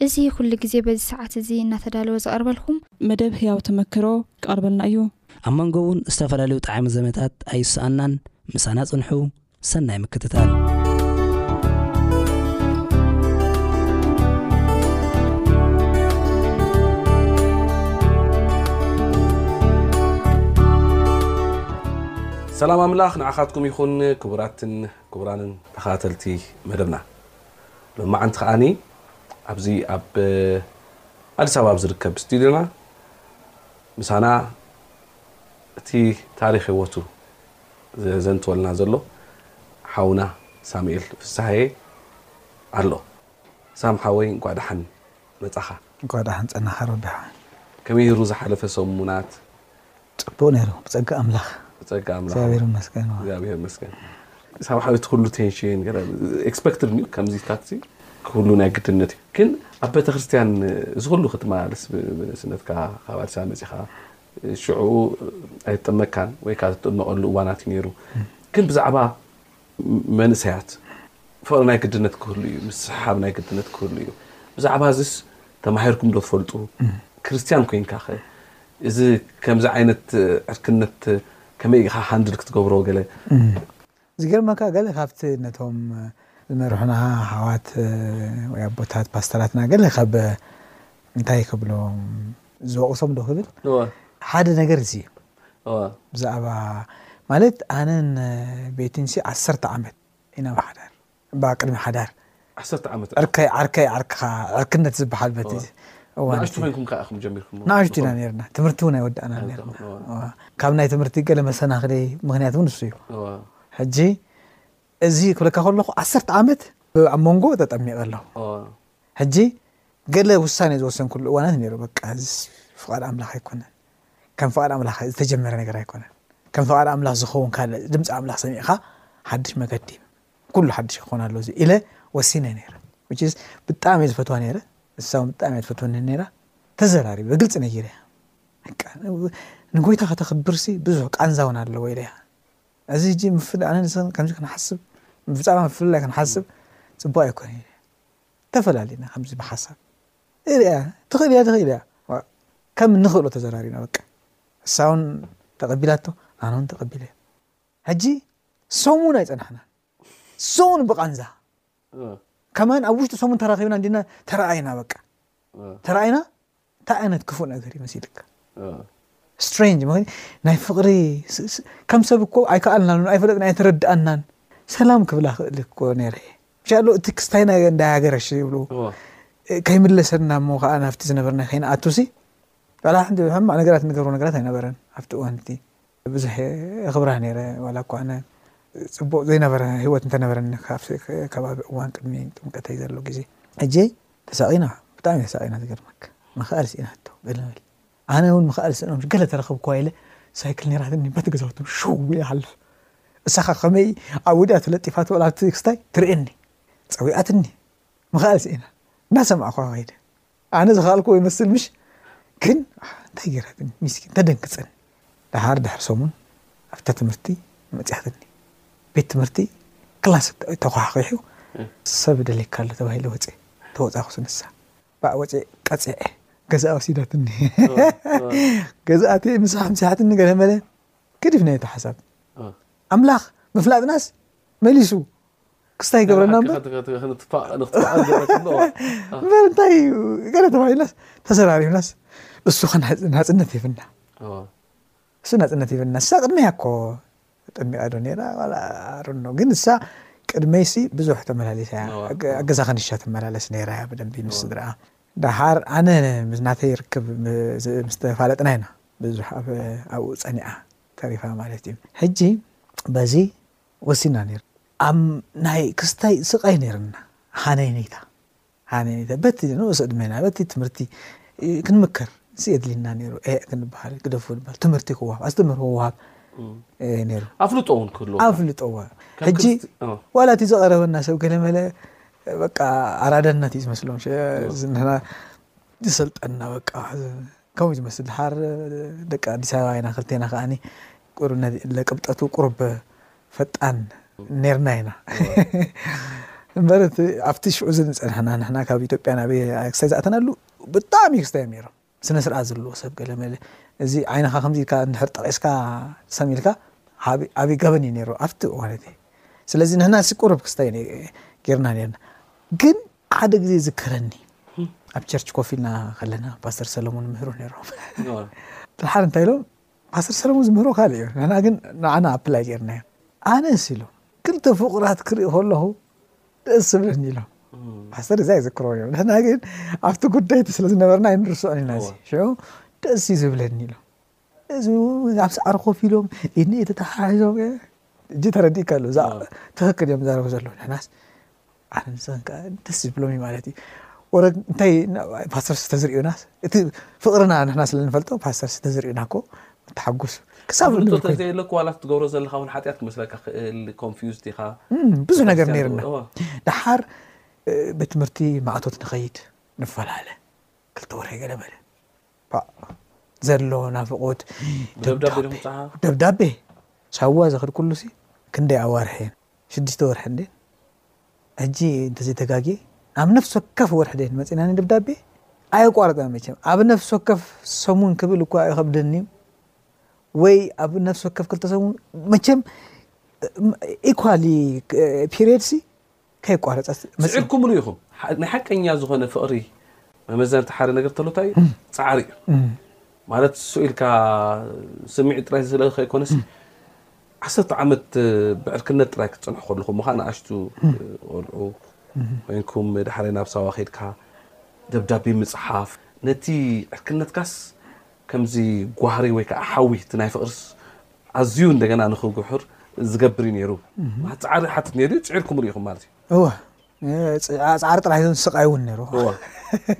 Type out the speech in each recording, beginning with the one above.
እዚ ኩሉ ግዜ በዚ ሰዓት እዚ እናተዳለወ ዝቐርበልኩም። መደብ ህያው ተመክሮ ክቐርበልና እዩ። ኣብ መንጎ እውን ዝተፈላለዩ ጠዓሚ ዘመታት ኣይሰኣናን። ምሳና ፅንሑ። ሰናይ ምክትታል። ሰላም ኣምላኽ ንዓኻትኩም ይኹን ክቡራትን ክቡራንን ተኸታተልቲ መደብና። ሎማዓንቲ ከኣ ኣብዚ ኣብ ኣዲስ ኣበባ ኣብ ዝርከብ ስቱድዮና ምሳና እቲ ታሪክ ህይወቱ ዘዘንትወልና ዘሎ ሓውና ሳሙኤል ፍስሃየ ኣሎ። ሳም ሓወይ እንቋዕ ደሓን መጻኻ። እንኳዕ ደሓን ጸናካ ረቢ ሓወይ። ከመይ ሂሩ ዝሓለፈ ሰሙናት? ጽቡቅ ነይሩ ብጸጋ ኣምላኽ። ብጸጋ ኣምላኽ እግዚኣብሔር ይመስገን። እግዚኣብሔር ይመስገን። ሳብሓዊ እቲ ኩሉ ቴንሽን ገለ ኤክስፐክትድ እዩ ከምዚ ኢልካትሲ ኩሉ ናይ ግድነት እዩ ግን ኣብ ቤተክርስትያን እዚ ኩሉ ክትመላለስ ስነትካ ካብ ኣዲስ ኣበባ መፂኻ ሽዑ ኣይትጥመካን ወይ ከዓ ትጥመቀሉ እዋናት እዩ ነይሩ ግን ብዛዕባ መንእሰያት ፍቕሪ ናይ ግድነት ክህሉ እዩ፣ ምስሕሓብ ናይ ግድነት ክህሉ እዩ። ብዛዕባ እዚስ ተማሂርኩም ዶ ትፈልጡ? ክርስትያን ኮይንካኸ እዚ ከምዚ ዓይነት ዕርክነት ከመይ ኢኻ ሃንድል ክትገብሮ ገለ? ዝገርመካ ገለ ካብቲ ነቶም ዝመርሑና ኣሕዋት ወይ ኣቦታት ፓስተራትና ገለ ካብ እንታይ ክብሎም ዝወቕሶም ዶ ክብል ሓደ ነገር እዚ እዩ። እወ። ብዛዕባ ማለት ኣነን ቤቲንሲ ዓሰርተ ዓመት ኢና ብሓዳር እባ ቅድሚ ሓዳር ዓሰርተ ዓመት ዕርከይ ዓርከይ ዓርክኻ ዕርክነት ዝበሓል በቲ እዋን ናእሽቱ እቲ ኮይንኩም ከኣ ኢኹም ጀሚርኩሞ ናእሽቱ ኢና ኔርና ትምህርቲ እውን ኣይወዳእናን ኔርና እወ። ካብ ናይ ትምህርቲ ገለ መሰናኽሊ ምኽንያት እውን ንሱ እዩ እወ። ሕጂ እዚ ክብለካ ከለኹ ዓሰርተ ዓመት ኣብ መንጎ ተጠሚቐ ኣለኹ። ሕጂ ገለ ውሳኔ ዝወሰንኩሉ እዋናት ነይሩ። በቃ እዚስ ፍቓድ ኣምላኽ ኣይኮነን፣ ከም ፍቓድ ኣምላኽ ዝተጀመረ ነገር ኣይኮነን፣ ከም ፍቓድ ኣምላኽ ዝኸውን ካልእ ድምፂ ኣምላኽ ሰሚዕኻ ሓድሽ መገዲ ኩሉ ሓድሽ ክኾን ኣሎ እዚ ኢለ ወሲነ ነይረ። which is ብጣዕሚ እየ ዝፈትዋ ነይረ፣ ንሳ እውን ብጣዕሚ እያ ትፈትወኒ ነይራ። ተዘራሪበ ግልፂ ነጊረያ በቃ ንጎይታ ከተኽብርሲ ብዙሕ ቃንዛ እውን ኣለዎ ኢለያ። እዚ ሕጂ ብፍላይ ኣነን ንስኽን ከምዚ ክንሓስብ ብዛዕባ ምፍልላይ ክንሓስብ ጽቡቕ ኣይኮነን ኢለ ተፈላሊና ከምዚ ብሓሳብ እሪኣ ትኽእል እያ ትኽእል እያ ከም እንኽእሎ ተዘራሪብና በቃ እሳ እውን ተቐቢላቶ ኣነ እውን ተቐቢለ ሕጂ ሰሙን ኣይጸናሕናን ዞን ብቃንዛ ከማን ኣብ ውሽጢ ሰሙን ተራኺብና እንዲና ተረኣይና በቃ ተረኣይና እንታይ ዓይነት ክፉእ ነገር እዩ መሲልካ ስትሬንጅ ናይ ፍቕሪ ከም ሰብ እኮ ኣይከኣልናን ኣይፈለጥና ኣይተረድኣናን ሰላም ክብላ ክእል እኮ ነረ ሻሎ እቲ ክስታይና እንዳያገረሽ ይብሉ ከይምለሰና እሞ ከዓ ናብቲ ዝነበርና ከይንኣቱሲ ኣልሓምዱሊላ ሕማቅ ነገራት ንገብሮ ነገራት ኣይነበረን ኣብቲ እዋንቲ ብዙሕ የኽብራ ነይረ፣ ዋላ እኳ ኣነ ጽቡቕ ዘይነበረ ህይወት እንተ ነበረኒ ካብቲ ከባቢ እዋን ቅድሚ ጥምቀተይ ዘሎ ግዜ። ሕጂ ተሳቒና ብጣዕሚ ተሳቒና ዝገርመካ ምክኣል ስኢናቶ ገለ ንበል ኣነ ውን ምክኣል ስእኖም ገለ ተረኽብክዋ ኢለ ሳይክል ኔራትኒ በቲ ገዛውቶም ሽው ኢለ ይሓልፍ እሳኻ ከመይ ዓውዳ ተለጢፋ ትብል ኣብቲ ክስታይ ትርእየኒ ጸዊዓትኒ ምክኣል ስኢና እንዳሰማዕክዋ ከይደ ኣነ ዝኸኣልክዎ ይመስል ምሽ ግን እንታይ ገይረ ግን ሚስኪን ተደንግጸኒ ደሓር ድሕሪ ሰሙን ኣብታ ትምህርቲ መጽያትኒ ቤት ትምህርቲ ክላስ ተኳሕኺሑ ሰብ ደሌካ ኣሎ ተባሂለ ወፀ ተወፃኹ ስንሳ ባዕ ወፀ ቀፅዐ ገዛ ወሲዳትኒ ገዛኣት ምሳ ሓምሲሓትኒ ገለ መለ ክድፍ ናይ ሓሳብ ኣምላኽ ምፍላጥናስ መሊሱ ክስታ ይገብረና እበር እንታይ እዩ ገለ ተባሂልናስ ተዘራሪብናስ እሱ ናፅነት ይብና እሱ ናፅነት ይብና እሳ ቅድመያ እኮ ጠሚቃ ዶ ነራ ኣሮኖ ግን እሳ ቅድመይሲ ብዙሕ ተመላለስ እያ ኣገዛ ከንሻ ትመላለስ ነራ እያ ብደንቢ ምስ ስድራኣ ዳሓር ኣነ ናተይ ርክብ ምስ ተፋለጥና ኢና ብዙሕ ኣብኡ ፀኒዓ ተሪፋ ማለት እዩ ሕጂ በዚ ወሲና ኔርና ኣብ ናይ ክስታይ ስቃይ ኔርና ሃነይነይታ ሃነይነይታ በቲ ንኡስ ዕድሜና በቲ ትምህርቲ ክንምከር ሲ የድሊና ኔሩ ኤእ ክንበሃል ግደፉ ንበሃል ትምህርቲ ክወሃብ ኣስተምህሮ ክወሃብ ኔሩ ኣፍልጦ እውን ክህልወካ ኣፍልጦ እዋ ከም ሕጂ ክርስት- ኦ። ዋላ እቲ ዘቐረበና ሰብ ገለመለ በቃ ኣራዳነት እዩ ዝመስሎም ሸ- እዚ ንሕና ዝሰልጠና በቃ ከምኡ እዩ ዝመስል ድሓር ደቂ ኣዲስ ኣበባ ኢና ክልቴና ከዓኒ ቁሩብ ነዚ እለ ቅብጠቱ ቁሩብ ፈጣን ኔርና ኢና እምበር እቲ ኣብቲ ሽዑ ዝጸናሕና ንሕና ካብ ኢትዮጵያ ናብ ክሳይ ዝኣተናሉ ብጣዕሚ ክስታዮም ኔሮም ስነ ስርዓት ዘለዎ ሰብ ገለ መለ እዚ ዓይንኻ ከምዚ ኢልካ እንድሕር ጠቒስካ ሰም ኢልካ ዓብዪ ገበን እዩ ኔሩ ኣብቲ እዋን እቲ ስለዚ ንሕና ሲ ቁሩብ ክስታይ ጌርና ኔርና ግን ሓደ ግዜ ዝከረኒ ኣብ ቸርች ኮፍ ኢልና ከለና ፓስተር ሰለሞን ምህሩ ነይሮም ድሓር እንታይ ኢሎም ፓስተር ሰለሙን ዝምህሮ ካልእ እዩ ንሕና ግን ንዓና ኣፕላይ ጌርናዮ ኣነስ ኢሉ ክልተ ፍቁራት ክርኢ ከለኹ ደስ ዝብለኒ ኢሎም ፓስተር እዛ ይዝክሮ እዮም ንሕና ግን ኣብቲ ጉዳይ እቲ ስለ ዝነበርና ኣይንርስዖን ኢና እዚ ሽዑ ደስ እዩ ዝብለኒ ኢሎም እዚ ኣብ ሰዓሪ ኮፍ ኢሎም ኢኒ ተተሓሒዞም እጂ ተረዲእካ ኣሎ ትክክል እዮም ዛረቡ ዘለዉ ንሕናስ ዓለም ምሳን ከዓ ደስ ዝብሎም እዩ ማለት እዩ ወረ እንታይ ፓስተር ዝተዝርእዩና እቲ ፍቅርና ንሕና ስለ ንፈልጦ ፓስተር ዝተዝርእዩና እኮ ተሓጎሱ ክሳብ ፍልጦ ተዘየለኩ ዋላ ክትገብሮ ዘለካ እውን ሓጢኣት ክመስለካ ክእል ኮንፊውዝድ ኢኻ ብዙ ነገር ነይርና ድሓር ቤት ትምህርቲ ማእቶት ንኸይድ ንፈላለ ክልተ ወርሒ ገለ በለ ዘሎ ናፍቆት ደብዳቤ ሳዋ ዘኽድ ኩሉ ሲ ክንደይ ኣዋርሒ ሽዱሽተ ወርሒ እንድየን ሕጂ እንተዘይ ተጋግየ ኣብ ነፍሲ ወከፍ ወርሒ ድየን መጺናኒ ደብዳቤ ኣየቋርጻን መቸም ኣብ ነፍሲ ወከፍ ሰሙን ክብል እኳ ይኸብደኒ እዩ ወይ ኣብ ነፍሲ ወከፍ ክልተ ሰሙን መቸም ኢኳሊ ፒሪየድሲ ከይቋረጸት ስዒርኩምሉ ኢኹም ናይ ሓቀኛ ዝኾነ ፍቕሪ መመዘንቲ ሓደ ነገር ተሎ እንታይ እዩ ጻዕሪ እዩ ማለት ስኢልካ ስምዒት ጥራይ ስለ ከይኮነስ ዓሰርተ ዓመት ብዕርክነት ጥራይ ክትጸንሑ ከለኹም እሞ ከኣ ንኣሽቱ ቆልዑ ኮይንኩም ዳሕራይ ናብ ሳዋ ከድካ ደብዳቤ ምጽሓፍ ነቲ ዕርክነትካስ ከምዚ ጓህሪ ወይ ከኣ ሓዊ እቲ ናይ ፍቕርስ ኣዝዩ እንደገና ንኽጉሕር ዝገብር እዩ ነይሩ ማለት ጻዕሪ ይሓትት ነይሩ እዩ ጽዒርኩም ርኢኹም ማለት እዩ እወ ጻዕሪ ጥራሕ ይኹን ስቃይ እውን ነይሩ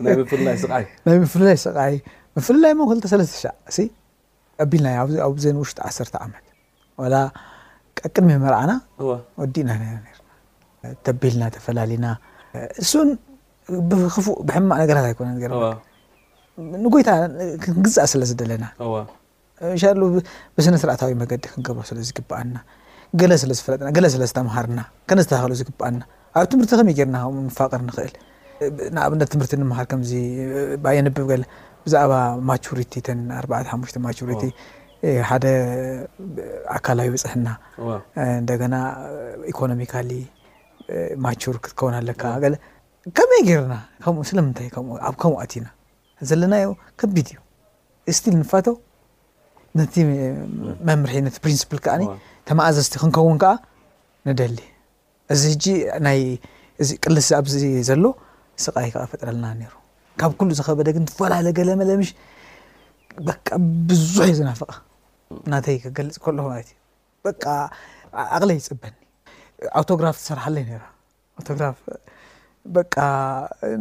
ናይ ምፍልላይ ስቃይ ናይ ምፍልላይ ስቃይ ምፍልላይ እሞ ክልተ ሰለስተ ሻዕ ኣቢልናዮ ኣብዚ ኣብዘን ውሽጢ ዓሰርተ ዓመት ዋላ ቀቅድሚ መርዓና ወዲእና ነይና ነርና ተቢልና ተፈላሊና እሱን ብክፉእ ብሕማቅ ነገራት ኣይኮነን ገርመካ ንጎይታ ክንግዛእ ስለ ዝደለና ሻሉ ብስነ ስርዓታዊ መገዲ ክንገብሮ ስለ ዝግብኣና ገለ ስለ ዝፈለጥና ገለ ስለ ዝተምሃርና ከነስተካክሎ ዝግብኣና ኣብ ትምህርቲ ከመይ ጌርና ከምኡ ንፋቀር ንክእል ንኣብነት ትምህርቲ ንምሃር ከምዚ ብ የንብብ ገለ ብዛዕባ ማቹሪቲ እተን ኣርባዕተ ሓሙሽተ ማቹሪቲ ሓደ ኣካላዊ ብፅሕና እንደገና ኢኮኖሚካሊ ማቹር ክትከውን ኣለካ ገለ ከመይ ጌርና ከምኡ ስለምንታይ ከምኡ ኣብ ከምኡ ኣቲና ዘለናዮ ከቢድ እዩ እስቲል ንፋተው ነቲ መምርሒ ነቲ ፕሪንስፕል ከዓኒ ተመኣዘዝቲ ክንከውን ከዓ ንደሊ እዚ ህጂ ናይ እዚ ቅልስ ኣብዚ ዘሎ ስቃይ ከኣ ፈጥረልና ነሩ ካብ ኩሉ ዝከበደ ግን ትፈላለ ገለመለ ምሽ በቃ ብዙሕ እዩ ዝናፍቃ ናተይ ክገልጽ ከሎ ማለት እዩ በቃ ኣቅለ ይጽበኒ ኣውቶግራፍ ትሰርሓለይ ነራ ኣውቶግራፍ በቃ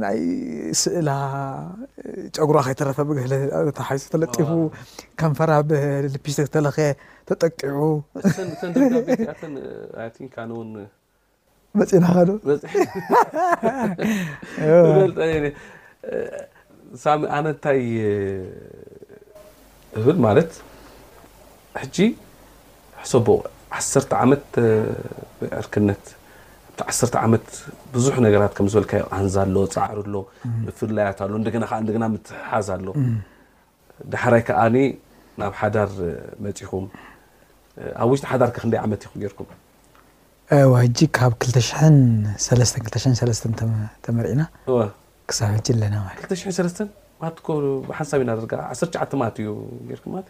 ናይ ስእላ ጨጉራ ከይተረፈ ብገለ ተሓይሱ ተለጢፉ ከንፈራ ብልፒስቲክ ተለኸ ተጠቂዑ መፂናኻ ዶ ሳሚ ኣነ እንታይ እብል ማለት ሕጂ ሕሰቦ ዓሰርተ ዓመት ዕርክነት ኣብቲ ዓሰርተ ዓመት ብዙሕ ነገራት ከም ዝበልካዮ ቃንዛ ኣሎ ጻዕሪ ኣሎ ምፍላያት ኣሎ እንደገና ከኣ እንደገና ምትሕሓዝ ኣሎ ዳሕራይ ከኣ ናብ ሓዳር መጺኹም ኣብ ውሽጢ ሓዳር ክንደይ ዓመት ኢኹም ጌርኩም እዋ ሕጂ ካብ ክልተ ሽሕን ሰለስተን ክልተ ሽሕን ሰለስተን ተመርዒና ክሳብ ሕጂ ኣለና ማለት ክልተ ሽሕን ሰለስተን ማለት እኮ ብሓንሳብ ኢና ደርጋ ዓሰርተ ትሽዓተ ማለት እዩ ጌርኩም ማለት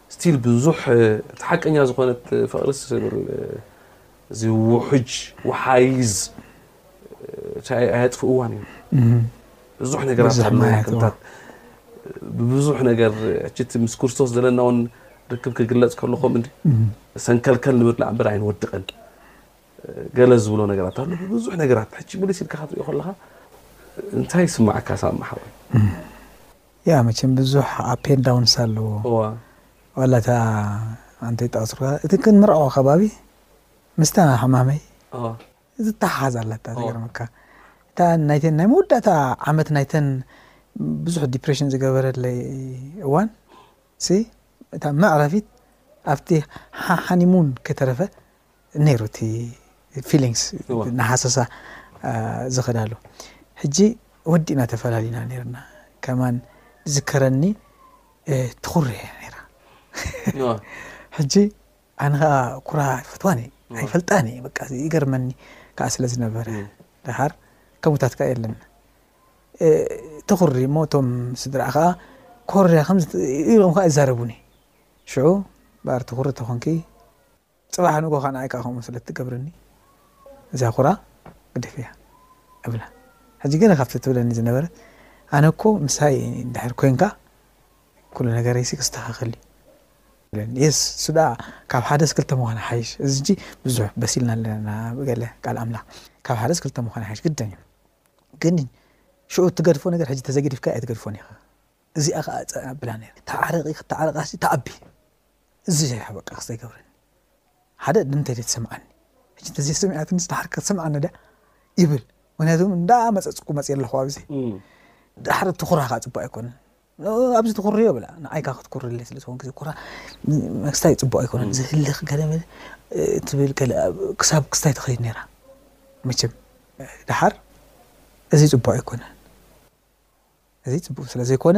Still ብዙሕ እቲ ሓቀኛ ዝኾነት ፍቅርስ ዝብል እዚ ውሕጅ ወሓይዝ ቻይ ኣየጥፍእዋን እዮም ብዙሕ ነገራት ኣለዋ ክንታት ብብዙሕ ነገር ሕችቲ ምስ ክርስቶስ ዘለና ውን ርክብ ክግለጽ ከሎ ከም እንዲ ሰንከልከል ንብላ እምበር ኣይንወድቕን ገለ ዝብሎ ነገራት ኣሎ ብዙሕ ነገራት ሕጂ ምልስ ኢልካ ክትሪኦ ከለካ እንታይ ይስማዓካ ሳማ ሓወይ ያእ መቸም ብዙሕ ኣፕ ኤንድ ዳውንስ ኣለዎ ዋላ እታ ኣንተ ይጠቅስኩልካ እቲ ክንምርዖ ከባቢ ምስታ ሕማመይ ዝተሓሓዝ ኣለታ ዝገርመካ እታ ናይተን ናይ መወዳእታ ዓመት ናይተን ብዙሕ ዲፕሬሽን ዝገበረለይ እዋን ሲ እታ መዕረፊት ኣብቲ ሓኒሙን ከተረፈ ነይሩ እቲ ፊሊንግስ ንሃሰሳ ዝኸዳሉ ሕጂ ወዲእና ተፈላሊና ነርና ከማን ዝከረኒ ትኹር እያ ነራ ሕጂ ኣነ ከዓ ኩራ ይፈትዋን ኣይፈልጣን እየ በቃ ይገርመኒ ከዓ ስለ ዝነበረ ድሃር ከምኡታት ከዓ የለን ትኹሪ እሞ እቶም ስድራ ከዓ ኮርያ ከም ኢሎም ከዓ ይዛረቡኒ ሽዑ ባር ትኹሪ ተኾንኪ ጽባሕ ንግሆ ንዓይከኣ ከምኡ ስለ እትገብረኒ እዛ ኩራ ግደፍያ እብላ። ሕጂ ገለ ካብቲ ትብለኒ ዝነበረት ኣነ እኮ ምሳይ እንድሕር ኮንካ ኩሉ ነገረይሲ ክስተኻኸል እዩ ኢለኒ። የስ እሱ ደኣ ካብ ሓደስ ክልተ ምዃን ይሓይሽ። እዚ ሕጂ ብዙሕ በሲልና ኣለና ብገለ ቃል ኣምላኽ ካብ ሓደስ ክልተ ምዃን ይሓይሽ ግድን እዩ። ግን ሽዑ እትገድፎ ነገር ሕጂ ተዘይገዲፍካዮ ኣይትገድፎን ኢኻ። እዚኣ ከኣ ጸእ ኣብላ ነይረ ተዓረቂ ክተዓረቃሲ ተኣቢ እዚ ሸይሓ በቃ ክስታይ ገብረ ሓደ ድምተይ ዘይትሰምዓኒ ሕጂ እንተዘይ ሰሚዓትንስ ደሓር ክትሰምዓኒ ድያ ይብል ምክንያቱ እንዳ መጸጽኩ መጽየ ኣለኹ ኣብዚ ድሓር እቲ ኩራ ከኣ ጽቡቅ ኣይኮነን ኣብዚ ትኩርዮ ብላ ንዓይ ካብ ክትኩርለ ስለ ዝኾን ግዜ ኩራ ክስታይ ፅቡቅ ኣይኮነን ዝህልኽ ገለ ትብል ገለ ክሳብ ክስታይ ትኸይድ ነይራ መቸም ድሓር እዚ ፅቡቅ ኣይኮነን እዚ ፅቡቅ ስለ ዘይኮነ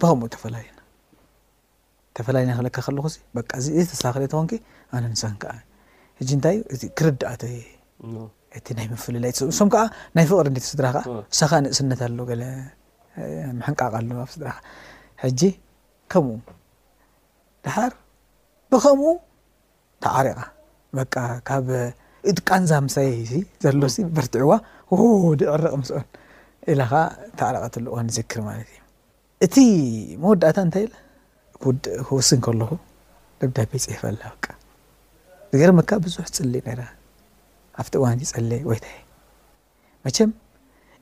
ብከምኡ ተፈላሊና ተፈላሊና ክብለካ ከለኩ በቃ እዚ ተስፋ ክለ ተኮንኪ ኣነ ንሳን ከዓ ሕጂ እንታይ እዩ እቲ ክርዳኣተ እቲ ናይ ምፍልላይ እሶም ከዓ ናይ ፍቅሪ እንዴት ስድራ ከዓ እሳ ከዓ ንእስነት ኣሎ ገለ ምሕንቃቅ ኣሎ ኣብ ስድራ ሕጂ ከምኡ ድሓር ብከምኡ ተዓሪቃ በቃ ካብ እቲ ቃንዛ ምሳይ ሲ ዘሎ ሲ በርትዕዋ ዎው ድዕርቅ ምስኦን ኢላ ከኣ ተዕረቀትሉ እዋን ይዝክር ማለት እዩ እቲ መወዳእታ እንታይ ኢለ ክውድእ ክውስን ከለኹ ደብዳቤ ጽሒፈላ በቃ ዝገርመካ ብዙሕ ጽሊ ነይረ ኣብቲ እዋን ይጸለ ወይታይ መቸም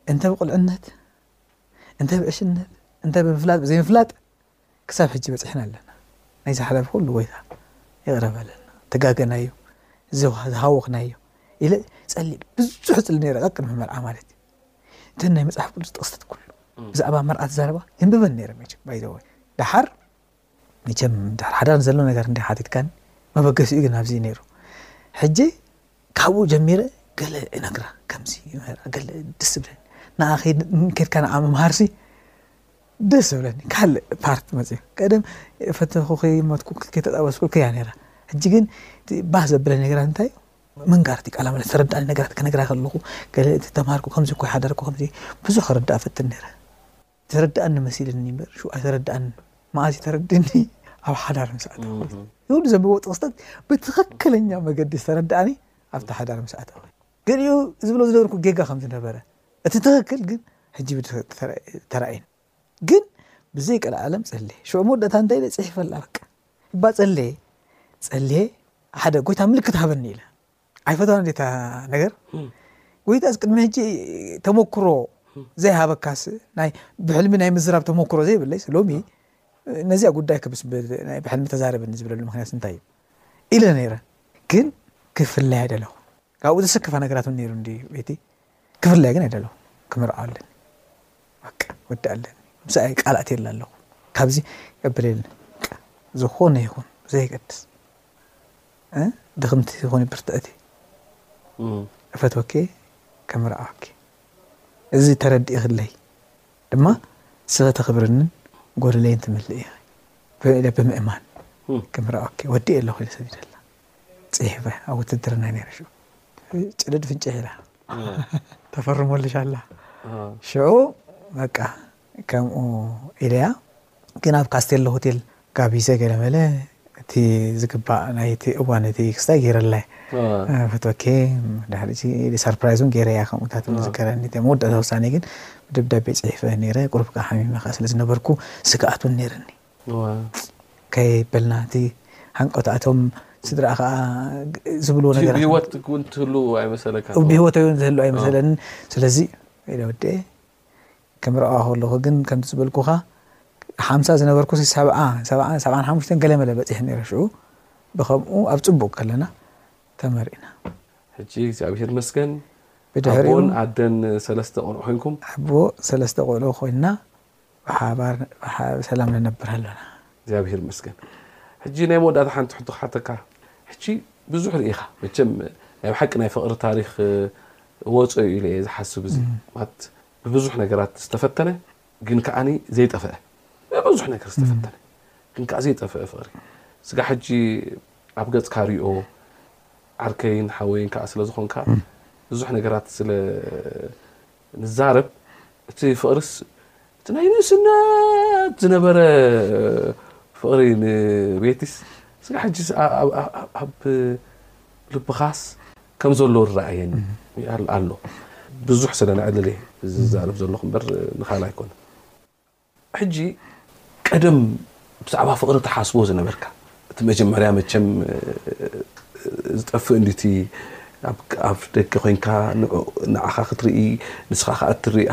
እንተ ብቁልዕነት እንተ ብዕሽነት እንተ ብምፍላጥ ዘይምፍላጥ ክሳብ ሕጂ በጺሕና ኣለና ናይ ዝሓለፈ ኩሉ ጎይታ ይቅረ በለልና ተጋገናዮ ዝሃወክናዮ ኢለ ጸሊ ብዙሕ ጽሊ ነረ ቀቅድሚ መርዓ ማለት እዩ እተን ናይ መጽሓፍ ቅዱስ ጥቅስታት ኩሉ ብዛዕባ መርዓ ትዛረባ የንብበን ነረ መቸም ባይዘወ ዳሓር መቸም ዳር ሓዳር ዘሎ ነገር እንዲ ሓቲትካን መበገሲኡ ግን ኣብዚ ነሩ ሕጂ ካብኡ ጀሚረ ገለ እነግራ ከምዚ ገለ ደስ ብለን ንኣ ኬድካ ንዓ ምምሃርሲ ደስ ዝብለኒ ካልእ ፓርት መፅዩ ቀደም ፈተኹኺ ሞትኩኪ ከይተጣበስኩኪ እያ ነይራ ሕጂ ግን ባህ ዘብለኒ ነገራት እንታይ ምንጋር እቲ ቃላ ማለት ተረዳእኒ ነገራት ክነግራ ከለኹ ገለ እቲ ተምሃርኩ ከምዚ እኮ ሓደርኩ ከምዚ ብዙሕ ክርዳእ ፈትን ነይረ ተረዳእኒ መሲልኒ እምበር ሽኡ ኣይተረዳእኒ መኣዝ እዩ ተረዲኒ ኣብ ሓዳር ምስ ኣተኹ ይብሉ ዘንብቦ ጥቕስታት ብትኽክለኛ መገዲ ዝተረዳእኒ ኣብቲ ሓዳር ምስ ኣተኹ ገሊኡ ዝብሎ ዝነበርኩ ጌጋ ከም ዝነበረ እቲ ትኽክል ግን ሕጂ ተራእዩኒ ግን ብዘይ ቀልዓለም ጸልየ ሽዑ መወዳእታ እንታይ ኢለ ጽሒፈላ በቃ እባ ጸልየ ጸልየ ሓደ ጎይታ ምልክት ሃበኒ ኢለ ኣይፈትዋን እንዴታ ነገር ጎይታስ ቅድሚ ሕጂ ተመክሮ ዘይሃበካስ ናይ ብሕልሚ ናይ ምዝራብ ተመክሮ ዘይብለይስ ሎሚ ነዚኣ ጉዳይ ክብስ ናይ ብሕልሚ ተዛረበኒ ዝብለሉ ምክንያት እንታይ እዩ ኢለ ነይረ ግን ክፍለይ ኣይደለኹን ካብኡ ዘሰከፋ ነገራት እውን ነይሩ እንዲ ቤቲ ክፍለይ ግን ኣይደለኹ ክምርዖ ኣለኒ በቃ ወዲ ኣለኒ ምስኣይ ቃል ኣትየላ ኣለኹ ካብዚ ቀብለኒ ዝኾነ ይኹን ዘይገድስ ድኽምቲ ይኹን ብርትዕቲ እፈትወኪ ከምርዓወኪ እዚ ተረዲእኽለይ ድማ ስለተኽብርንን ጎደለይን ትምልእ እያ ኢለ ብምእማን ክምራ ኦኬ ወዲኤ ኣለኹ ኢለ ሰዲደላ ጽሒፈ ኣብ ውትድርና ነይረ ሽዑ ጭድድ ፍንጭሕ ኢላ ተፈርሞልሻላ ሽዑ በቃ ከምኡ ኢለያ ግን ኣብ ካስቴሎ ሆቴል ጋቢዘ ገለ በለ እቲ ዝግባእ ናይቲ እዋን እቲ ክስታይ ገይረላይ ፈትወኪ ድሕሪ እዚ ሰርፕራይዝ እውን ገይረያ ከምኡታት ዝከረኒ እቲ መወዳእታ ውሳኔ ግን ብደብዳቤ ጽሒፈ ነይረ ቁሩብ ከዓ ሓሚመ ከዓ ስለ ዝነበርኩ ስግኣት እውን ነይርኒ ከየበልና እቲ ሃንቀውታ እቶም ስድራ ከዓ ዝብልዎ ነገር ብሂወት እውን ትህሉ ኣይመሰለካ ብሂወት እውን ዝህሉ ኣይመሰለንን ስለዚ ኢለ ወዲኤ ክምርዖ ከለኩ ግን ከምቲ ዝበልኩካ ሓምሳ ዝነበርኩሲ ሰብዓ ሰብዓ ሰብዓን ሓሙሽተን ገለመለ በጺሐ ነይረ ሽዑ ብከምኡ ኣብ ጽቡቅ ከለና ተመሪዕና ሕጂ እግዚኣብሄር ይመስገን ብድሕሪኡ ኣቦን ኣደን ሰለስተ ቆልዑ ኮንኩም ኣቦ ሰለስተ ቆልዑ ኮይንና ብሓባር ብሰላም ንነብር ኣሎና እግዚኣብሄር ይመስገን ሕጂ ናይ መወዳእታ ሓንቲ ሕቶ ክሓተካ ሕጂ ብዙሕ ርኢኻ መቸም ናይ ብሓቂ ናይ ፍቅሪ ታሪኽ እወጾ እዩ ኢለ እየ ዝሓስብ እዚ ማለት ብብዙሕ ነገራት ዝተፈተነ ግን ከኣ ዘይጠፈኣ ብብዙሕ ነገር ዝተፈተነ ግን ከኣ ዘይጠፈኣ ፍቅሪ ስጋዕ ሕጂ ኣብ ገጽካ ሪኦ ዓርከይን ሓወይን ከኣ ስለ ዝኮንካ ብዙሕ ነገራት ስለ ንዛረብ እቲ ፍቅርስ እቲ ናይ ንእስነት ዝነበረ ፍቕሪ ንቤቲስ ስጋዕ ሕጂስ ኣብ ልብኻስ ከም ዘሎ ይረኣየኒ ኣሎ። ብዙሕ ስለ ንዕልል እየ ዝዛረብ ዘለኹ እምበር ንኻልእ ኣይኮነን። ሕጂ ቀደም ብዛዕባ ፍቕሪ ትሓስቦ ዝነበርካ እቲ መጀመርያ መቸም ዝጠፍእ እንድዩ እቲ ኣብ ኣፍ ደገ ኮይንካ ንዓኻ ክትርኢ ንስኻ ከኣ እትርእያ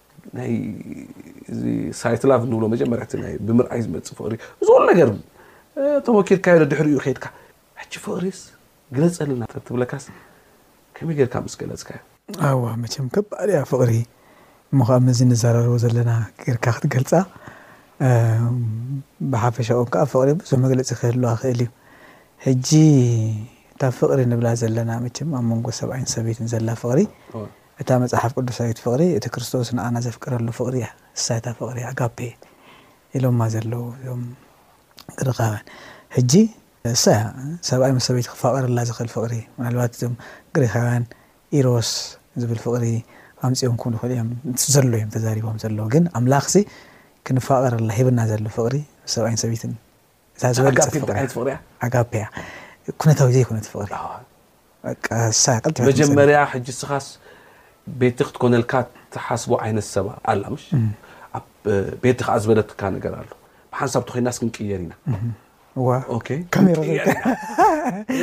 ናይ እዚ ሳይት ላቭ ንብሎ መጀመርያ እቲ ናይ ብምርኣይ ዝመፅእ ፍቕሪ እዚ ኩሉ ነገር ተሞኪርካዮ ዶ ድሕሪኡ ከይድካ ሕጂ ፍቕሪስ ግለፀልና ተትብለካስ ከመይ ጌርካ ምስ ገለፅካዮ? ኣዋ መቸም ከባድ እያ ፍቕሪ እሞ ከዓ ምስዚ ንዘራረቦ ዘለና ጌርካ ክትገልፃ ብሓፈሻኡ ከዓ ፍቕሪ ብዙሕ መግለፂ ክህልዋ ይኽእል እዩ። ሕጂ እታ ፍቕሪ ንብላ ዘለና መቸም ኣብ መንጎ ሰብኣይን ሰበይትን ዘላ ፍቕሪ እታ መጽሓፍ ቅዱሳዊት ፍቕሪ እቲ ክርስቶስ ንኣና ዘፍቀረሉ ፍቕሪ እያ፣ ንሳ እታ ፍቕሪ ኣጋፔ ኢሎማ ዘለዉ እዞም ግሪኻውያን። ሕጂ እሳ እያ ሰብኣይ ምስ ሰበይቲ ክፋቐረላ ዝኽእል ፍቕሪ፣ ምናልባት እዞም ግሪኻውያን ኢሮስ ዝብል ፍቕሪ ኣምጺኦም ክብሉ ይኽእሉ እዮም፣ እቲ ዘሎ እዮም ተዛሪቦም ዘለዉ፣ ግን ኣምላኽሲ ክንፋቐረላ ሂብና ዘሎ ፍቕሪ ምስ ሰብኣይን ሰበይትን እታ ዝበለጸት ፍቕሪ ዓይነት ፍቕሪ እያ ኣጋፔ እያ ኩነታዊ ዘይኮነት ፍቕሪ መጀመርያ ሕጂ ስኻስ ቤቲ ክትኮነልካ ትሓስቦ ዓይነት ሰባ ኣላ ምሽ ቤቲ ከዓ ዝበለትካ ነገር ኣሎ ብሓንሳብ ተኮይናስ ክንቅየር ኢና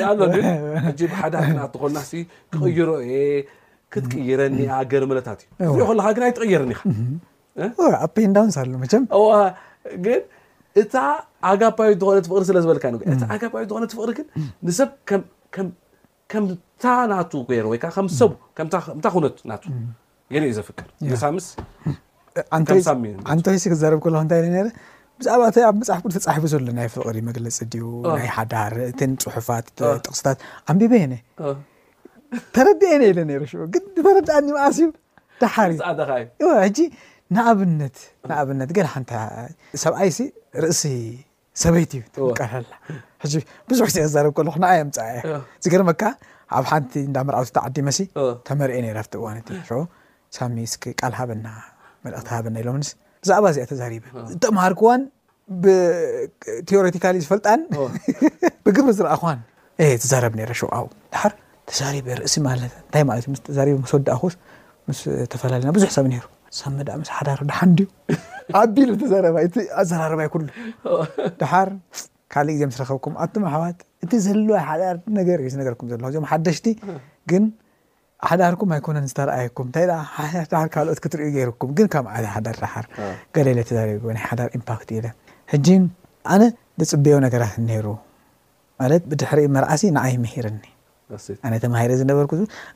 ኣሎ ሕጂ ብሓዳ ክናትኾና ሲ ክቕይሮ እየ ክትቅይረኒ ገርመለታት እዩ ክትሪኦ ከለካ ግን ኣይትቕየርን ኢኻ ኣፔን ዳውንስ ኣሎ መቸም ግን እታ ኣጋባዊት ዝኾነት ፍቅሪ ስለ ዝበልካ ዩ እቲ ኣጋባዊት ዝኾነት ፍቅሪ ግን ንሰብ ከምታ ናቱ ገይሩ ወይ ከዓ ከም ሰቡ ከምታ ኩነት ናቱ ገይሩ እዩ ዘፍቅር ንሳምስ ኣንቶይሲ ክዛረብ ከለኹ እንታይ ነረ ብዛዕባ እቲ ኣብ መፅሓፍ ቅዱስ ተፃሒፉ ዘሎ ናይ ፍቅሪ መግለፂ ድዩ ናይ ሓዳር እተን ፅሑፋት ጥቕስታት ኣንቢበ የነ ተረድኤ ነ ኢለ ነይረ ሽዑ ግን ተረድኣኒ መኣስ እዩ ደሓር እዩ ጻዕዳ ከኣ እዩ እወ ሕጂ ንኣብነት ንኣብነት ገለ ሓንቲ ሰብኣይሲ ርእሲ ሰበይቲ እዩ ትምቀለላ ሕጂ ብዙሕ ግዜ ክዛረብ ከለኹ ንኣ የምጽኣ እየ ዝገርመካ ኣብ ሓንቲ እንዳ መርዓውቲ ተዓዲመሲ ተመርኤ ነይረ ኣብቲ እዋን እቲ ሸ ሳሚ እስኪ ቃል ሃበና መልእኽቲ ሃበና ኢሎምንስ ብዛዕባ እዚኣ ተዛሪበ እተምሃርክዋን ብቲዮሬቲካሊ ዝፈልጣን ብግብሪ ዝረኣኹን እየ ትዛረብ ነረ ሸውዓው ድሓር ተዛሪበ ርእሲ ማለት እንታይ ማለት እዩ ምስ ተዛሪበ ምስ ወዳእኹስ ምስ ተፈላለና ብዙሕ ሰብ ነይሩ ሳብ መዳእ ምስ ሓዳር ድሓን ድዩ ኣቢሉ ተዛረባ እቲ ኣዘራርባይ ኩሉ ድሓር ካልእ ግዜ ምስ ረኸብኩም ኣቱም ኣሕዋት እቲ ዘሎ ሓዳር ነገር እዩ ዝነገርኩም ዘለኹ እዚኦም ሓደሽቲ ግን ሓዳርኩም ኣይኮነን ዝተርኣየኩም እንታይ ደኣ ሓዳር ካልኦት ክትርእዩ ገይሩኩም ግን ካብ ዓለ ሓዳር ደሓር ገለ ኢለ ተዛሪበ ናይ ሓዳር ኢምፓክት ኢለ ሕጂ ኣነ ዝጽበዮ ነገራት ነይሩ ማለት ብድሕሪ መርዓሲ ንዓይ ምሂርኒ ኣነ ተማሂረ ዝነበርኩ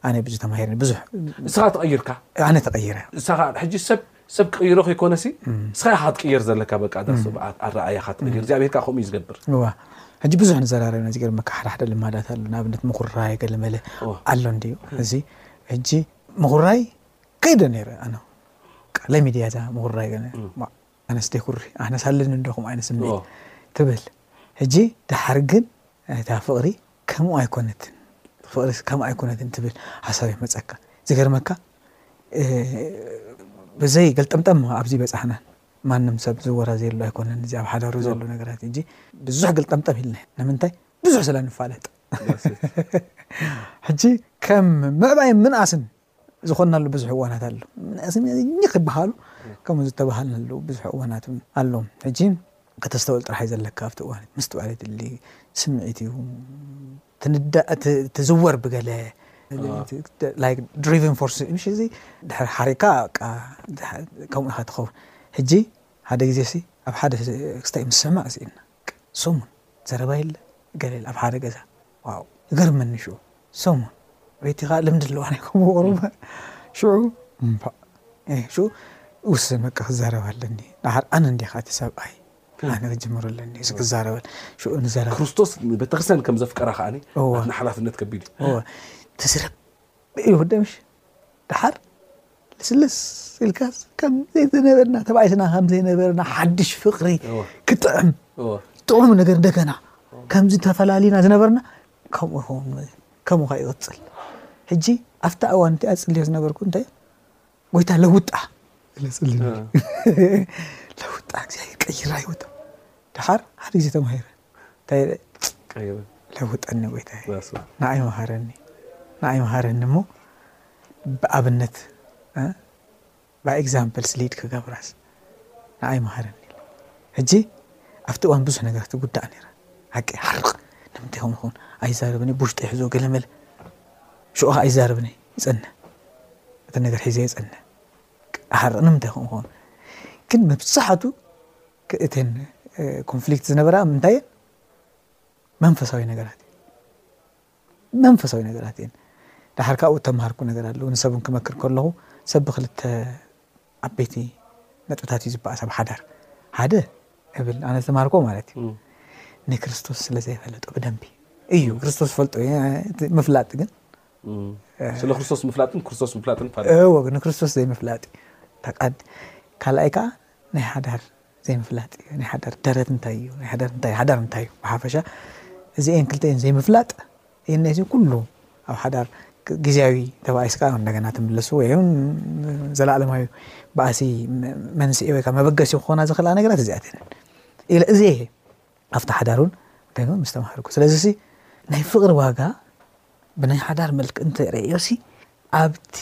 ኣነ ብዙ ተማሂረ ብዙ ንስኻ ተቐይርካ ኣነ ተቐይረ ንስኻ ሕጂ ሰብ ሰብ ክቅይሮ ከይኮነሲ ንስካ ኢካ ክትቅየር ዘለካ በቃ እዛ ሰብ ኣረኣእያካ ትቅይር እግዚኣብሄር ከኣ ከምኡ እዩ ዝገብር። እዋ ሕጂ ብዙሕ ንዘራረብ ኢና ዝገርመካ ሓደ ሓደ ልማዳት ኣሎ ንኣብነት ምኹራይ ገለመለ ኣሎ እንድዩ እዚ ሕጂ ምኹራይ ከይደ ነይረ ኣነ ለሚድ እያ እዛ ምኹራይ ገለ ኣነስ ደይኩሪ ኣነስ ኣለኒ እንዶ ከምኡ ዓይነት ስምዒት ትብል ሕጂ ደሓር ግን እታ ፍቅሪ ከምኡ ኣይኮነትን ፍቅሪስ ከምኡ ኣይኮነትን ትብል ሓሳብ ይመጸካ ዝገርመካ ብዘይ ገልጠምጠም ኣብዚ በጻሕና ማንም ሰብ ዝወራ ዘየሉ ኣይኮነን እዚ ኣብ ሓዳሩ ዘሎ ነገራት እንጂ ብዙሕ ገልጠምጠም ኢልና ንምንታይ ብዙሕ ስለ ንፋለጥ ሕጂ ከም ምዕባይ ምንኣስን ዝኾንናሉ ብዙሕ እዋናት ኣሎ። ምናእሰይ ምናእሰይ ኝኽ ክበሃሉ ከምኡ ዝተበሃልናሉ ብዙሕ እዋናት እውን ኣሎ። ሕጂ ከተስተውዕል ጥራሕ እዩ ዘለካ ኣብቲ እዋን ምስትውዓል የድሊ ስምዒት እዩ ትንዳ እቲ ትዝወር ብገለ ላይክ ድሪቭን ፎርስ እዩ ምሽ እዚ ድሕሪ ሓሪካ ከምኡ ኢኻ ትኸውን ሕጂ ሓደ ግዜ ሲ ኣብ ሓደ ክስታይ ምስ ስዕማዕ ስኢንና ሰሙን ዘረባ የለ ገለ ኣብ ሓደ ገዛ ዋው ይገርመኒ ሽዑ ሰሙን በይቲ ከዓ ልምዲ ኣለዋ ናይ ከምኡ ቁሩብ ሽዑ እምባእ ሽዑ ውስን በቃ ክዛረብ ኣለኒ ድሓር ኣነ እንዲኻ እቲ ሰብኣይ ኣነ ክጅምር ኣለኒ እዚ ክዛረበል ሽዑ ንዘረብ ክርስቶስ ቤተክርስትያን ከም ዘፍቀራ ከዓኒ ናትና ሓላፍነት ከቢድ እዩ ተዝረብ ይሁዳ ምሽ ደሓር ልስልስ ኢልካስ ከም ዘይነበርና ተባኢስና ከም ዘይነበርና ሓድሽ ፍቅሪ ክጥዕም ጥዑም ነገር እንደገና ከምዚ ተፈላሊና ዝነበርና ከምኡ ከምኡ ይወፅል ሕጂ ኣብታ እዋን እቲኣ ፅልዮ ዝነበርኩ እንታይ ጎይታ ለውጣ ግለፅልኒ ለውጣ እግዚኣብሔር ቀይራ ህይወታ ድሓር ሓደ ግዜ ተማሂረ እንታይ ኢለ ቀይረ ለውጠኒ ጎይታ ራሱ ንዓይ መሃረኒ ንዓይ መሃረኒ እሞ ብኣብነት ባይ ኤግዛምፕልስ ሊድ ክገብራስ ንዓይ መሃረኒ ኢለ ሕጂ ኣብቲ እዋን ብዙሕ ነገራት ትጉዳእ ነይረ ሓቂ ሓርቕ ንምንታይ ከምኡ ይኸውን ኣይዛረብን እየ ብውሽጢ ይሕዞ ገለመለ ሽዑ ከዓ ኣይዛረብን እየ እጽንሕ እቲ ነገር ሒዘ እጽንሕ ክሓርቕ ንምንታይ ከምኡ ክኸውን ግን መብዛሕቱ እተን ኮንፍሊክት ዝነበራ ምንታይ እየን መንፈሳዊ ነገራት እየን መንፈሳዊ ነገራት እየን ድሓር ካብኡ እተምሃርኩ ነገር ኣለዉ ንሰብ ክመክር ከለኹ ሰብ ብክልተ ዓበይቲ ነጥብታት እዩ ዝበኣስ ኣብ ሓዳር ሓደ እብል ኣነ ዝተማሃርኮ ማለት እዩ ንክርስቶስ ስለ ዘይፈለጦ ብደንቢ እዩ ክርስቶስ ፈልጦ ምፍላጥ ግን ስለ ክርስቶስ ምፍላጥን ክርስቶስ ምፍላጥን ፋ ንክርስቶስ ዘይምፍላጥ እዩ ካልኣይ ከዓ ናይ ሓዳር ዘይምፍላጥ እዩ ናይ ሓዳር ደረት እንታይ እዩ ናይ ሓዳር እንታይ ሓዳር እንታይ እዩ ብሓፈሻ እዚኤን ክልተኤን ዘይምፍላጥ ይህን ነዚ ኩሉ ኣብ ሓዳር ግዜያዊ ተባኢስ ከዓ እንደገና ትምለሱ ወይ ዘለኣለማዊ ባእሲ መንስኤ ወይ ከዓ መበገሲ ክኾና ዝኽእላ ነገራት እዚኣተን ኢለ እዘ ኣብቲ ሓዳር እውን ደጊመ ምስ ተማሃርኩ። ስለዚሲ ናይ ፍቕሪ ዋጋ ብናይ ሓዳር መልክዕ እንተ ርእዮሲ ኣብቲ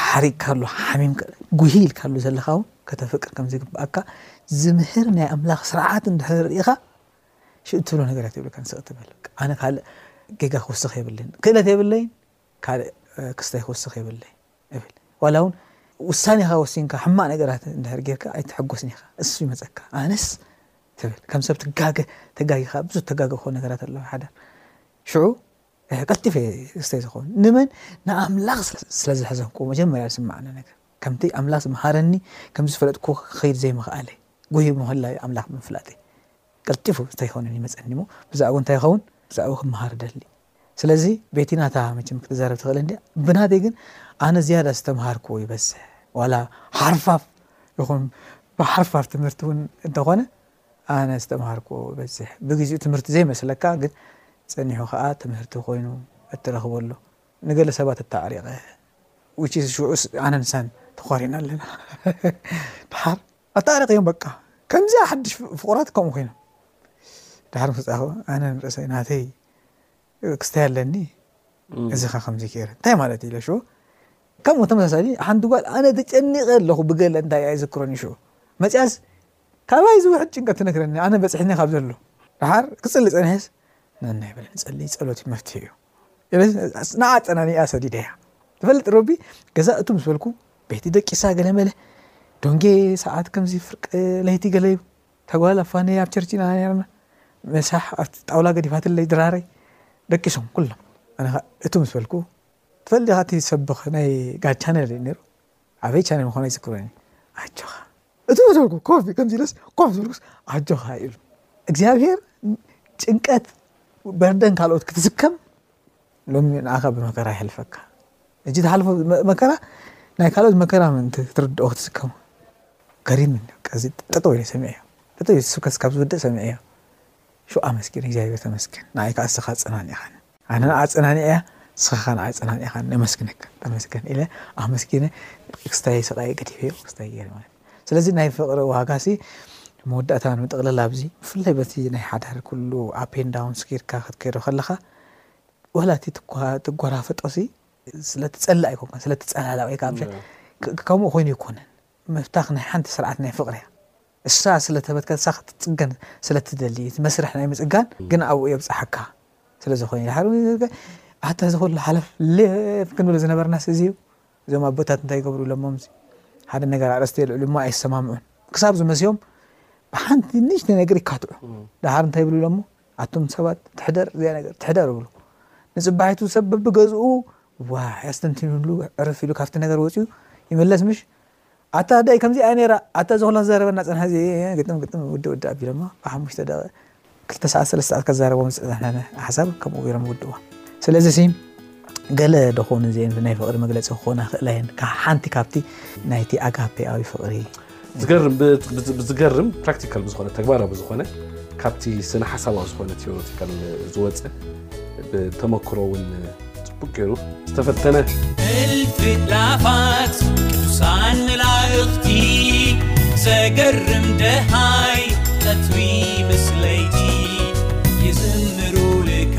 ሓሪቅካሉ፣ ሓሚምካ፣ ጉሂ ኢልካሉ ዘለኻ እውን ከተፍቅር ከም ዚግብኣካ ዚምህር ናይ ኣምላኽ ስርዓት እንድሕሪ ርኢኻ ሽእ እትብሎ ነገር ኣይትብልካን ስቕ ትብል። ኣነ ካልእ ጌጋ ክውስኽ የብለይን፣ ክእለት የብለይን ካልእ ክስታይ ክውስኽ የብለይን እብል። ዋላ እውን ውሳኔኻ ወሲንካ ሕማቕ ነገራት እንድሕር ጌርካ ኣይትሕጎስን ኢኻ፣ እሱ ይመጸካ። ኣነስ ትብል ከም ሰብ ትጋገ ተጋጊ ከኣ ብዙ ተጋገኮ ነገራት ኣለዋ ሓዳር ሽዑ ቀልጢፈ ስተይ ዝኸውን ንመን ንኣምላኽ ስለ ዝሕዘንኩ መጀመርያ ዝስማዓኒ ነገር ከምቲ ኣምላኽ ዝመሃረኒ ከም ዝፈለጥኩ ክኸይድ ዘይምኽኣለይ ጉሂ ምህላዩ ኣምላኽ ብምፍላጠይ ቀልጢፉ እንታይ ይኸውን ይመጸኒሞ ብዛዕኡ እንታይ ይኸውን ብዛዕኡ ክመሃር ደሊ ስለዚ ቤቲና እታ መቸም ክትዛረብ ትኽእል እንድያ ብናተይ ግን ኣነ ዝያዳ ዝተምሃርክዎ ይበዝሕ ዋላ ሓርፋፍ ይኹን ብሓርፋፍ ትምህርቲ እውን እንተኾነ ኣነ ዝተምሃርክዎ ይበዝሕ ብግዚኡ ትምህርቲ ዘይመስለካ ግን ጸኒሑ ከዓ ትምህርቲ ኮይኑ እትረኽበሉ ንገለ ሰባት እተዕሪቐ which is ሽዑስ ኣነን ሳን ተኾሪና ኣለና ድሓር ኣታዕሪቕ እዮም በቃ ከምዚኣ ሓድሽ ፍቑራት ከምኡ ኮይኖም ድሓር ምስ ፃኹ ኣነ ንርእሰይ ናተይ ክስታይ ኣለኒ እዚ ከ ከምዚ ገይረ እንታይ ማለት እዩ ለሹ ከምኡ ተመሳሳሊ ሓንቲ ጓል ኣነ ተጨኒቐ ኣለኹ ብገለ እንታይ እያ ይዝክሮን ይሹ መፅያስ ካባይ ዝውሕድ ጭንቀት ትነግረኒ ኣነ በፅሕኒ ካብ ዘሎ ድሓር ክፅሊ ፀኒሐስ ነና ይበለ ንፀሊ ፀሎት መፍትሒ እዩ ንዓ ፀናኒኣ ሰዲደያ ትፈልጥ ረቢ ገዛ እቱ ምስ በልኩ ቤቲ ደቂሳ ገለመለ ዶንጌ ሰዓት ከምዚ ፍርቂ ለይቲ ገለ እዩ እታ ጓል ኣብ ፋነይ ኣብ ቸርች ኢና ኔርና ምሳሕ ኣብቲ ጣውላ ገዲፋትለይ ድራረይ ደቂሶም ኩሎም ኣነ ከኣ እቱ ምስ በልኩ ትፈልጥ ዲኻ እቲ ዝሰብኽ ናይ ጋል ቻነል እዩ ኔሩ ኣበይ ቻነል ምዃኑ ኣይዝክሮን እየ ኣጆኻ እቱ ምስ በልኩ ኮፍ ከምዚ ኢለስ ኮፍ ምስ በልኩስ ኣጆኻ ኢሉ እግዚኣብሄር ጭንቀት በርደን ካልኦት ክትዝከም ሎሚ ንኣኻ ብመከራ የሕልፈካ። እጂ ትሓልፎ መከራ ናይ ካልኦት መከራ ምእንቲ ክትርድኦ ክትስከሞ ገሪምኒ በቃ እዚ ጠጠው ኢለ ሰሚዐዮ ጠጠው ኢለ ስብከት ካብ ዝውድእ ሰሚዐዮ ሹ ኣመስጊን እግዚኣብሔር ተመስገን ንዓይ ከዓ እስኻ ኣጸናኒዕኻኒ ኣነ ንዓ ኣጸናኒዐያ እስኻ ከዓ ንዓይ ኣጸናኒዕኻኒ ነመስግነካ ተመስገን ኢለ ኣመስጊነ ክስታይ ስቃይ ገዲፈዮ ክስታይ ገይረ ማለት ስለዚ ናይ ፍቅሪ ዋጋሲ መወዳእታ ንጥቕልል ኣብዚ ብፍላይ በቲ ናይ ሓዳር ኩሉ ኣፔን ዳውን ስኪርካ ክትከይዶ ከለኻ ዋላ እቲ ትጎራፈጦሲ ስለትጸልእ ኣይኮንካን ስለትጸላላ ወይ ከኣ ከምኡ ኮይኑ ኣይኮነን ምፍታኽ ናይ ሓንቲ ስርዓት ናይ ፍቕሪ እያ እሳ ስለተበትከት እሳ ክትጽገን ስለትደሊ እቲ መስርሕ ናይ ምጽጋን ግን ኣብኡ የብጽሓካ ስለዝኾነ ድሓር ኣታ ዝኹሉ ሓለፍ ሌፍ ክንብል ዝነበርናስ እዚ እዩ እዞም ኣቦታት እንታይ ይገብሩ ኢሎሞምሲ ሓደ ነገር ኣርእስቲ የልዕሉ እሞ ኣይሰማምዑን ክሳብ ዝመስዮም ብሓንቲ ንእሽተ ነገር ይካትዑ ድሓር እንታይ ይብሉ ኢሎሞ ኣቱም ሰባት ትሕደር እዚኣ ነገር ትሕደር እብሉ ንጽባሒቱ ሰብ በብገዝኡ ዋሕ ያስተንትንሉ ዕርፍ ኢሉ ካብቲ ነገር ወጺኡ ይምለስ ምሽ ኣታ ዳይ ከምዚ ኣያ ነራ ኣታ ዘኹላ ዝዛረበና ጸንሐ እዚ ግጥም ግጥም ውዲ ውዲ ኣቢሎማ ብሓሙሽተ ደቂ ክልተ ሰዓት ሰለስተ ሰዓት ከዛረቦም ዝጸናሕናነ ሓሳብ ከምኡ ገይሮም ውድዋ ስለዚ ሲም ገለ ዶ ኾን እዚኤን ናይ ፍቕሪ መግለጺ ክኾና ይኽእላ እየን ሓንቲ ካብቲ ናይቲ ኣጋፔኣዊ ፍቕሪ ዝገርም ብዝገርም ፕራክቲካል ብዝኾነ ተግባራዊ ብዝኾነ ካብቲ ስነ ሓሳባዊ ዝኾነ ቴዎሬቲካል ዝወፅእ ብተመክሮ እውን ፅቡቅ ገይሩ ዝተፈተነ እልፊ ላፋት ቅዱሳን መላእኽቲ ዘገርም ደሃይ ተትዊ ምስለይቲ ይዝምሩልካ